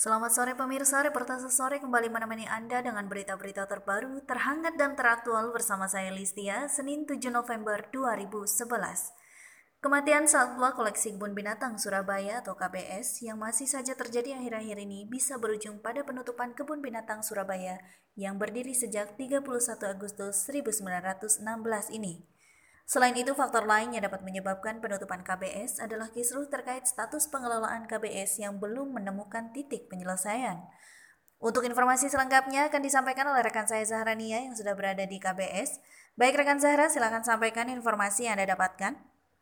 Selamat sore pemirsa, reportase sore kembali menemani Anda dengan berita-berita terbaru, terhangat dan teraktual bersama saya Listia, Senin 7 November 2011. Kematian satwa koleksi kebun binatang Surabaya atau KBS yang masih saja terjadi akhir-akhir ini bisa berujung pada penutupan kebun binatang Surabaya yang berdiri sejak 31 Agustus 1916 ini. Selain itu, faktor lain yang dapat menyebabkan penutupan KBS adalah kisruh terkait status pengelolaan KBS yang belum menemukan titik penyelesaian. Untuk informasi selengkapnya akan disampaikan oleh rekan saya Zahrania yang sudah berada di KBS. Baik rekan Zahra, silakan sampaikan informasi yang Anda dapatkan.